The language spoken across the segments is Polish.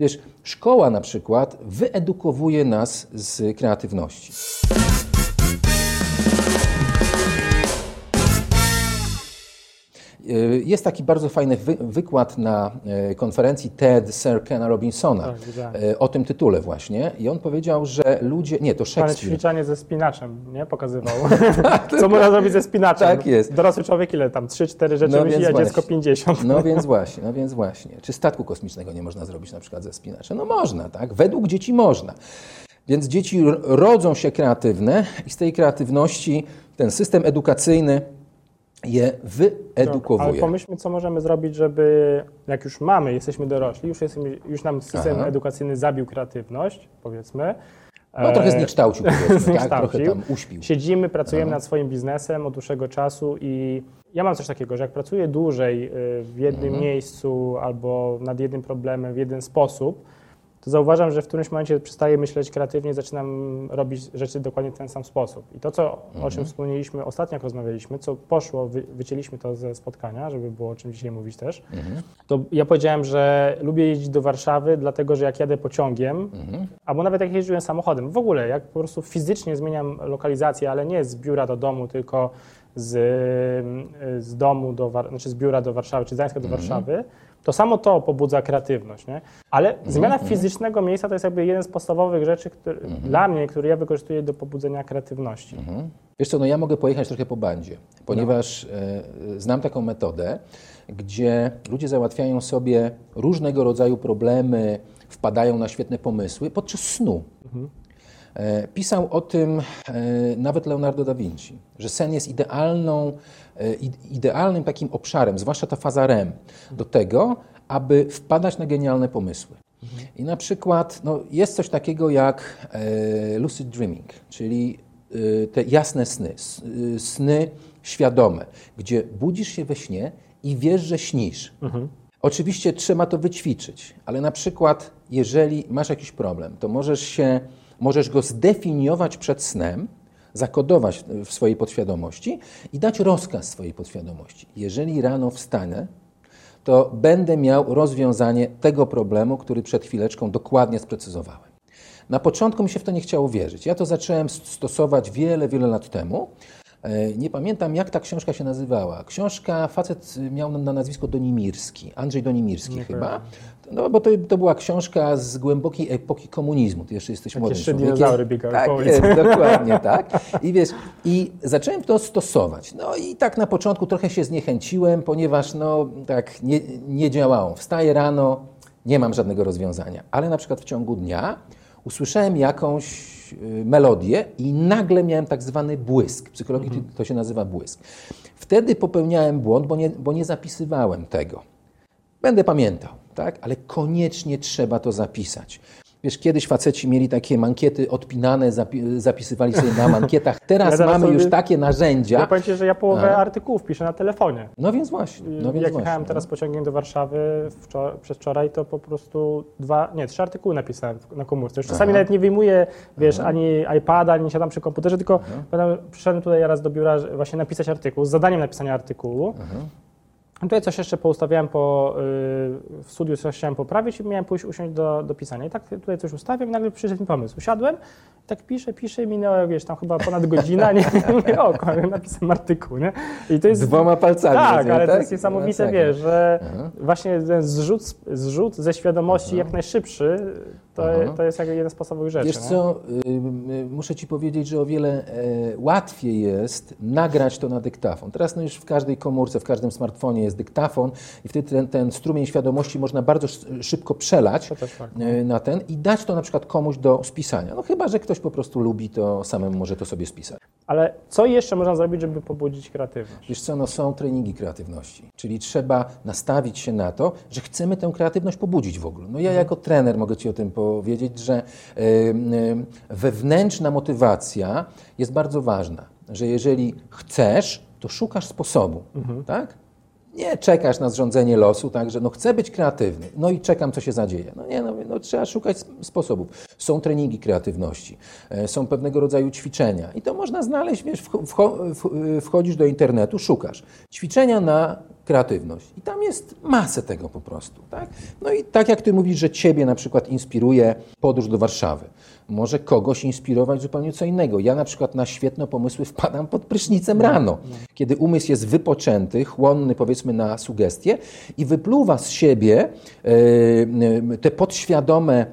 Wiesz, szkoła na przykład wyedukowuje nas z kreatywności. Jest taki bardzo fajny wy wykład na y, konferencji TED Sir Kena Robinsona Tak, y, o tym tytule właśnie i on powiedział, że ludzie, nie, to Ale Szekspir. ćwiczenie ze spinaczem, nie? Pokazywał. Co można zrobić ze spinaczem? Tak jest. Dorosły człowiek ile tam? 3-4 rzeczy No myśli, a dziecko właśnie. 50. No więc właśnie, no więc właśnie. Czy statku kosmicznego nie można zrobić na przykład ze spinaczem? No można, tak? Według dzieci można. Więc dzieci rodzą się kreatywne i z tej kreatywności ten system edukacyjny je Ale wyedukowuje. pomyślmy, co możemy zrobić, żeby jak już mamy, jesteśmy dorośli, już, jesteśmy, już nam system Aha. edukacyjny zabił kreatywność, powiedzmy. No trochę E, zniekształcił, powiedzmy, tak? zniekształcił. Trochę tam uśpił. Siedzimy, pracujemy nad swoim biznesem od dłuższego czasu i ja mam coś takiego, że jak pracuję dłużej y, w jednym Mhm. miejscu albo nad jednym problemem w jeden sposób, to zauważam, że w którymś momencie przestaję myśleć kreatywnie, zaczynam robić rzeczy dokładnie w ten sam sposób. I to, co, o Mhm. czym wspomnieliśmy ostatnio, jak rozmawialiśmy, co poszło, wy, wycięliśmy to ze spotkania, żeby było o czym dzisiaj mówić też, Mhm. to ja powiedziałem, że lubię jeździć do Warszawy, dlatego że jak jadę pociągiem, Mhm. albo nawet jak jeździłem samochodem, w ogóle jak po prostu fizycznie zmieniam lokalizację, ale nie z biura do domu, tylko z, y, z domu do, znaczy z biura do Warszawy, czy z Gdańska do Warszawy, to samo to pobudza kreatywność, nie? Ale zmiana fizycznego miejsca to jest jakby jeden z podstawowych rzeczy, który, dla mnie, który ja wykorzystuję do pobudzenia kreatywności. Mhm. Wiesz co, no ja mogę pojechać trochę po bandzie, ponieważ e, znam taką metodę, gdzie ludzie załatwiają sobie różnego rodzaju problemy, wpadają na świetne pomysły podczas snu. E, Pisał o tym e, nawet Leonardo da Vinci, że sen jest idealną, e, idealnym takim obszarem, zwłaszcza ta faza REM, do tego, aby wpadać na genialne pomysły. I na przykład no, jest coś takiego jak e, lucid dreaming, czyli e, te jasne sny, e, sny świadome, gdzie budzisz się we śnie i wiesz, że śnisz. Oczywiście trzeba to wyćwiczyć, ale na przykład, jeżeli masz jakiś problem, to możesz, się, możesz go zdefiniować przed snem, zakodować w- swojej podświadomości i dać rozkaz swojej podświadomości. Jeżeli rano wstanę, to będę miał rozwiązanie tego problemu, który przed chwileczką dokładnie sprecyzowałem. Na początku mi się w to nie chciało wierzyć. Ja to zacząłem stosować wiele, wiele lat temu. E, Nie pamiętam, jak ta książka się nazywała. Książka, facet miał na nazwisko Donimirski, Andrzej Donimirski chyba. No bo to, to była książka z głębokiej epoki komunizmu. Ty jeszcze jesteś młodym jeszcze dinozaury biegały tak, po ulicy. jest, dokładnie tak. I wiesz, i zacząłem to stosować. No i tak na początku trochę się zniechęciłem, ponieważ no tak nie, nie działało. Wstaję rano, nie mam żadnego rozwiązania. Ale na przykład w ciągu dnia usłyszałem jakąś y, melodię i nagle miałem tak zwany błysk. W psychologii to się nazywa błysk. Wtedy popełniałem błąd, bo nie, bo nie zapisywałem tego. Będę pamiętał, tak? Ale koniecznie trzeba to zapisać. Wiesz, kiedyś faceci mieli takie mankiety odpinane, zapi- zapisywali sobie na mankietach. Teraz Ja teraz mamy sobie- już takie Ja narzędzia. powiem Ci, że ja połowę artykułów piszę na telefonie. No więc właśnie. No więc Jak właśnie. jechałem teraz pociągiem do Warszawy wczor- przedwczoraj, to po prostu dwa, nie, trzy artykuły napisałem na komórce. Już czasami nawet nie wyjmuję, wiesz, ani iPada, ani siadam przy komputerze, tylko będę, przyszedłem tutaj raz do biura właśnie napisać artykuł, z zadaniem napisania artykułu. Tutaj coś jeszcze poustawiałem po, y, w studiu, coś chciałem poprawić i miałem pójść usiąść do, do pisania. I tak tutaj coś ustawiam i nagle przyszedł mi pomysł. Usiadłem, i tak piszę, piszę i minęło, wiesz, tam chyba ponad godzina, nie? Mówię, o, napisałem artykuł, nie? I to jest... Dwoma palcami. Tak, rozumiem, ale to tak? jest niesamowite, No, tak. wiesz, że właśnie ten zrzut, zrzut ze świadomości jak najszybszy, to, to jest jeden z podstawowych rzeczy. Wiesz co, y, y, muszę Ci powiedzieć, że o wiele e, łatwiej jest nagrać to na dyktafon. Teraz no już w każdej komórce, w każdym smartfonie jest dyktafon i wtedy ten, ten strumień świadomości można bardzo sz- szybko przelać fakt, e, na ten i dać to na przykład komuś do spisania. No chyba, że ktoś po prostu lubi, to samemu może to sobie spisać. Ale co jeszcze można zrobić, żeby pobudzić kreatywność? Wiesz co, no są treningi kreatywności, czyli trzeba nastawić się na to, że chcemy tę kreatywność pobudzić w ogóle. No ja jako trener mogę Ci o tym powiedzieć, że y, y, wewnętrzna motywacja jest bardzo ważna, że jeżeli chcesz, to szukasz sposobu, tak? Nie czekasz na zrządzenie losu, tak, że no chcę być kreatywny, no i czekam, co się zadzieje. No nie, no, no trzeba szukać sp- sposobów. Są treningi kreatywności, e, są pewnego rodzaju ćwiczenia i to można znaleźć, wiesz, w- wchodzisz do internetu, szukasz. Ćwiczenia na kreatywność. I tam jest masę tego po prostu. Tak? No i tak jak ty mówisz, że ciebie na przykład inspiruje podróż do Warszawy. Może kogoś inspirować zupełnie co innego. Ja na przykład na świetne pomysły wpadam pod prysznicem rano, kiedy umysł jest wypoczęty, chłonny powiedzmy na sugestie i wypluwa z siebie yy, te podświadome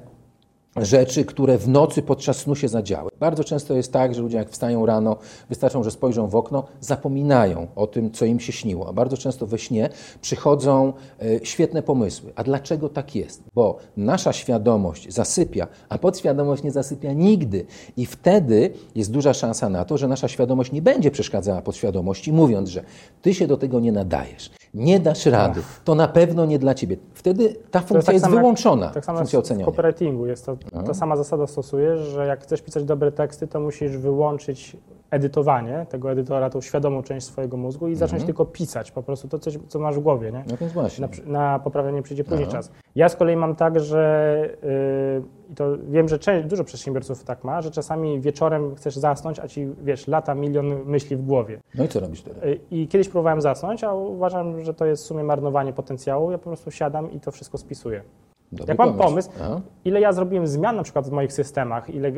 rzeczy, które w nocy podczas snu się zadziały. Bardzo często jest tak, że ludzie jak wstają rano, wystarczą, że spojrzą w okno, zapominają o tym, co im się śniło. A bardzo często we śnie przychodzą e, świetne pomysły. A dlaczego tak jest? Bo nasza świadomość zasypia, a podświadomość nie zasypia nigdy. I wtedy jest duża szansa na to, że nasza świadomość nie będzie przeszkadzała podświadomości, mówiąc, że ty się do tego nie nadajesz nie dasz rady, to na pewno nie dla ciebie. Wtedy ta funkcja jest, tak jest wyłączona, jak, tak samo funkcja oceniania. W copywritingu jest to, ta sama zasada stosujesz, że jak chcesz pisać dobre teksty, to musisz wyłączyć edytowanie tego edytora, tą świadomą część swojego mózgu i zacząć mhm. tylko pisać po prostu to, coś, co masz w głowie. Nie? No więc właśnie. Na, na poprawienie przyjdzie później Aha. czas. Ja z kolei mam tak, że yy, to wiem, że część, dużo przedsiębiorców tak ma, że czasami wieczorem chcesz zasnąć, a ci, wiesz, lata milion myśli w głowie. No i co robisz teraz? Yy, I kiedyś próbowałem zasnąć, a uważam, że to jest w sumie marnowanie potencjału. Ja po prostu siadam i to wszystko spisuję. Dobry Jak mam pomysł, Aha. ile ja zrobiłem zmian na przykład w moich systemach, ile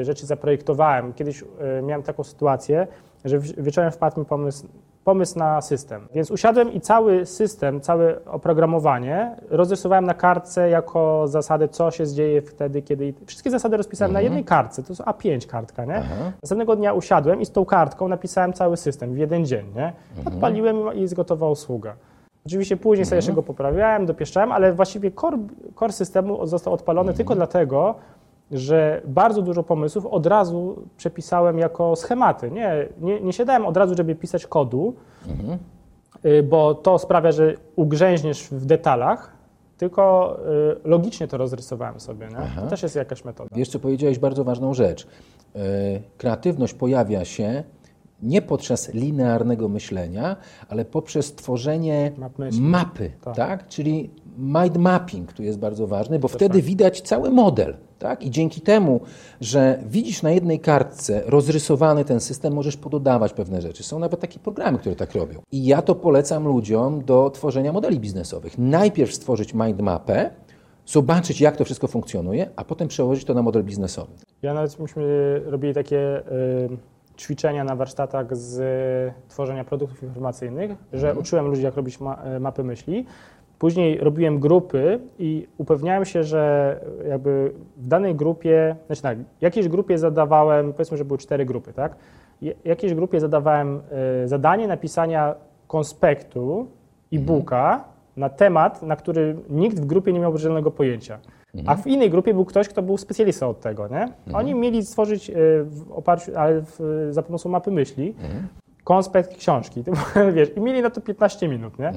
y, rzeczy zaprojektowałem. Kiedyś y, miałem taką sytuację, że wieczorem wpadł mi pomysł, pomysł na system. Więc usiadłem i cały system, całe oprogramowanie rozrysowałem na kartce jako zasadę, co się dzieje wtedy, kiedy... Wszystkie zasady rozpisałem mhm. na jednej kartce, to jest A5 kartka, nie? Aha. Następnego dnia usiadłem i z tą kartką napisałem cały system w jeden dzień, nie? Mhm. Odpaliłem i jest gotowa usługa. Oczywiście później sobie jeszcze mhm. go poprawiałem, dopieszczałem, ale właściwie core, core systemu został odpalony mhm. tylko dlatego, że bardzo dużo pomysłów od razu przepisałem jako schematy. Nie, nie, nie siadałem od razu, żeby pisać kodu, mhm. Y, bo to sprawia, że ugrzęźniesz w detalach, tylko y, logicznie to rozrysowałem sobie. To też jest jakaś metoda. Co powiedziałeś bardzo ważną rzecz. Y, kreatywność pojawia się nie poprzez linearnego myślenia, ale poprzez tworzenie Map mapy, tak. tak. Czyli mind mapping tu jest bardzo ważny, bo to wtedy tak. widać cały model. Tak? I dzięki temu, że widzisz na jednej kartce rozrysowany ten system, możesz pododawać pewne rzeczy. Są nawet takie programy, które tak robią. I ja to polecam ludziom do tworzenia modeli biznesowych. Najpierw stworzyć mind mapę, zobaczyć, jak to wszystko funkcjonuje, a potem przełożyć to na model biznesowy. Ja nawet myśmy robili takie. Ćwiczenia na warsztatach z tworzenia produktów informacyjnych, że mhm. uczyłem ludzi, jak robić ma e, mapy myśli. Później robiłem grupy i upewniałem się, że jakby w danej grupie, znaczy tak, jakiejś grupie zadawałem, powiedzmy, że były cztery grupy, tak? Jakiejś grupie zadawałem zadanie napisania konspektu e-booka mhm. na temat, na który nikt w grupie nie miał żadnego pojęcia. Mhm. A w innej grupie był ktoś, kto był specjalistą od tego, nie? Mhm. Oni mieli stworzyć e, w oparciu, ale w, za pomocą mapy myśli, mhm. konspekt książki, wiesz, i mieli na to 15 minut, nie?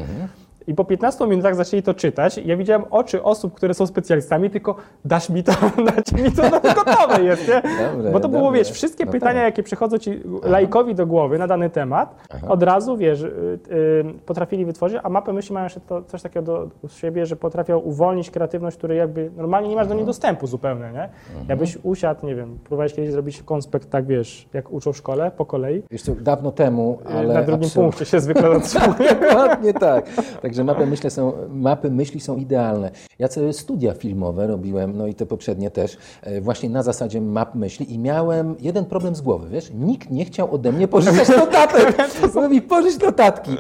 I po 15 minutach zaczęli to czytać. Ja widziałem oczy osób, które są specjalistami, tylko dasz mi to, dać mi to, no gotowe jest, nie? Dobre, Bo to było, dobre. wiesz, wszystkie no pytania, tak. jakie przychodzą ci lajkowi do głowy na dany temat, Aha. od razu, wiesz, y, y, potrafili wytworzyć, a mapy myśli mają jeszcze to, coś takiego do, do siebie, że potrafią uwolnić kreatywność, której jakby normalnie nie masz do niej dostępu zupełnie, nie? Mhm. Jakbyś usiadł, nie wiem, próbowałeś kiedyś zrobić konspekt, tak wiesz, jak uczą w szkole, po kolei? Wiesz co, dawno temu, ale... Na drugim absolutnie. punkcie się zwykle zatrzymuje. Dokładnie tak. Także Także mapy, myślę, są, mapy myśli są idealne. Ja całe studia filmowe robiłem, no i te poprzednie też, e, właśnie na zasadzie map myśli i miałem jeden problem z głowy, wiesz? Nikt nie chciał ode mnie pożyczać notatek. Mówi, pożycz notatki.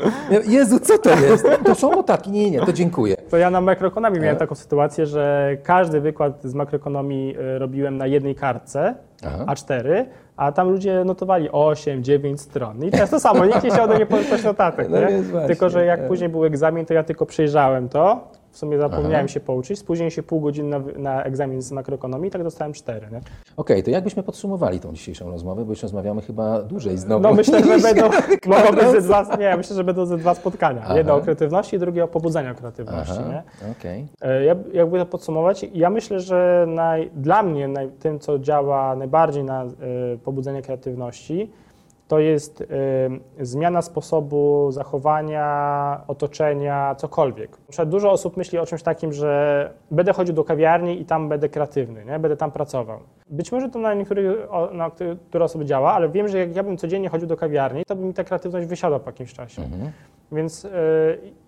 Jezu, co to jest? To są notatki? Nie, nie, nie, to dziękuję. To ja na makroekonomii miałem e? taką sytuację, że każdy wykład z makroekonomii e, robiłem na jednej kartce, Aha. A4, a tam ludzie notowali 8, 9 stron. I to jest to samo, nikt nie chciał ode mnie pożyczyć notatek. No nie? Tylko, że jak później był egzamin, to ja tylko przejrzałem to, w sumie zapomniałem Aha. się pouczyć, spóźniłem się pół godziny na, na egzamin z makroekonomii i tak dostałem cztery. Okej, okay, to jakbyśmy podsumowali tą dzisiejszą rozmowę, bo już rozmawiamy chyba dłużej znowu. No myślę, że będą, mogą być ze dwa, nie, myślę, że będą ze dwa spotkania. Aha. Jedno o kreatywności, drugie o pobudzeniu kreatywności. Aha. Nie? Okay. E, ja, jakby to podsumować, ja myślę, że naj, dla mnie naj, tym, co działa najbardziej na y, pobudzenie kreatywności, to jest y, zmiana sposobu zachowania, otoczenia, cokolwiek. Przykład dużo osób myśli o czymś takim, że będę chodził do kawiarni i tam będę kreatywny, nie? będę tam pracował. Być może to na niektórych, na które osoby działa, ale wiem, że jak ja bym codziennie chodził do kawiarni, to by mi ta kreatywność wysiadła po jakimś czasie. Mhm. Więc yy,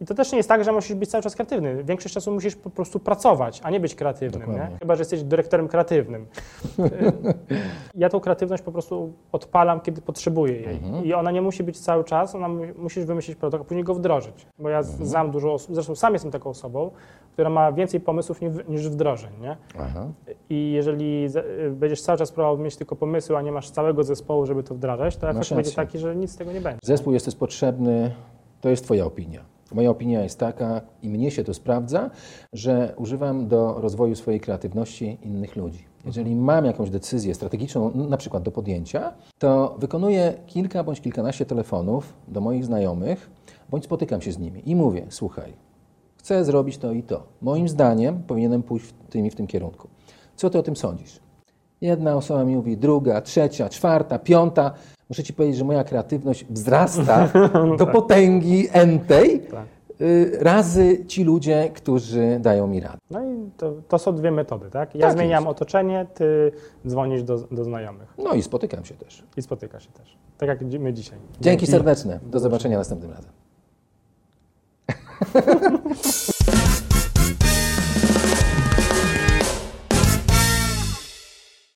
i to też nie jest tak, że musisz być cały czas kreatywny. Większość czasu musisz po prostu pracować, a nie być kreatywnym. Nie? Chyba, że jesteś dyrektorem kreatywnym. Yy, ja tą kreatywność po prostu odpalam, kiedy potrzebuję jej. Mhm. I ona nie musi być cały czas, ona mu- musisz wymyślić produkt, a później go wdrożyć. Bo ja Mhm. znam dużo osób, zresztą sam jestem taką osobą, która ma więcej pomysłów niż, wdrożeń. Nie? Aha. I jeżeli y, będziesz cały czas próbował mieć tylko pomysły, a nie masz całego zespołu, żeby to wdrażać, to efekt będzie taki, że nic z tego nie będzie. Zespół jest też potrzebny, to jest Twoja opinia. Moja opinia jest taka, i mnie się to sprawdza, że używam do rozwoju swojej kreatywności innych ludzi. Jeżeli mam jakąś decyzję strategiczną, na przykład do podjęcia, to wykonuję kilka bądź kilkanaście telefonów do moich znajomych, bądź spotykam się z nimi i mówię: Słuchaj, chcę zrobić to i to. Moim zdaniem powinienem pójść w tym i w tym kierunku. Co ty o tym sądzisz? Jedna osoba mi mówi, druga, trzecia, czwarta, piąta. Muszę ci powiedzieć, że moja kreatywność wzrasta do potęgi entej Tak. y, razy ci ludzie, którzy dają mi radę. No i to, to są dwie metody, tak? Ja Tak zmieniam jest. otoczenie, ty dzwonisz do, do znajomych No i spotykam się też. i spotykasz się też. Tak jak my dzisiaj. Dzięki serdeczne. Do zobaczenia następnym razem.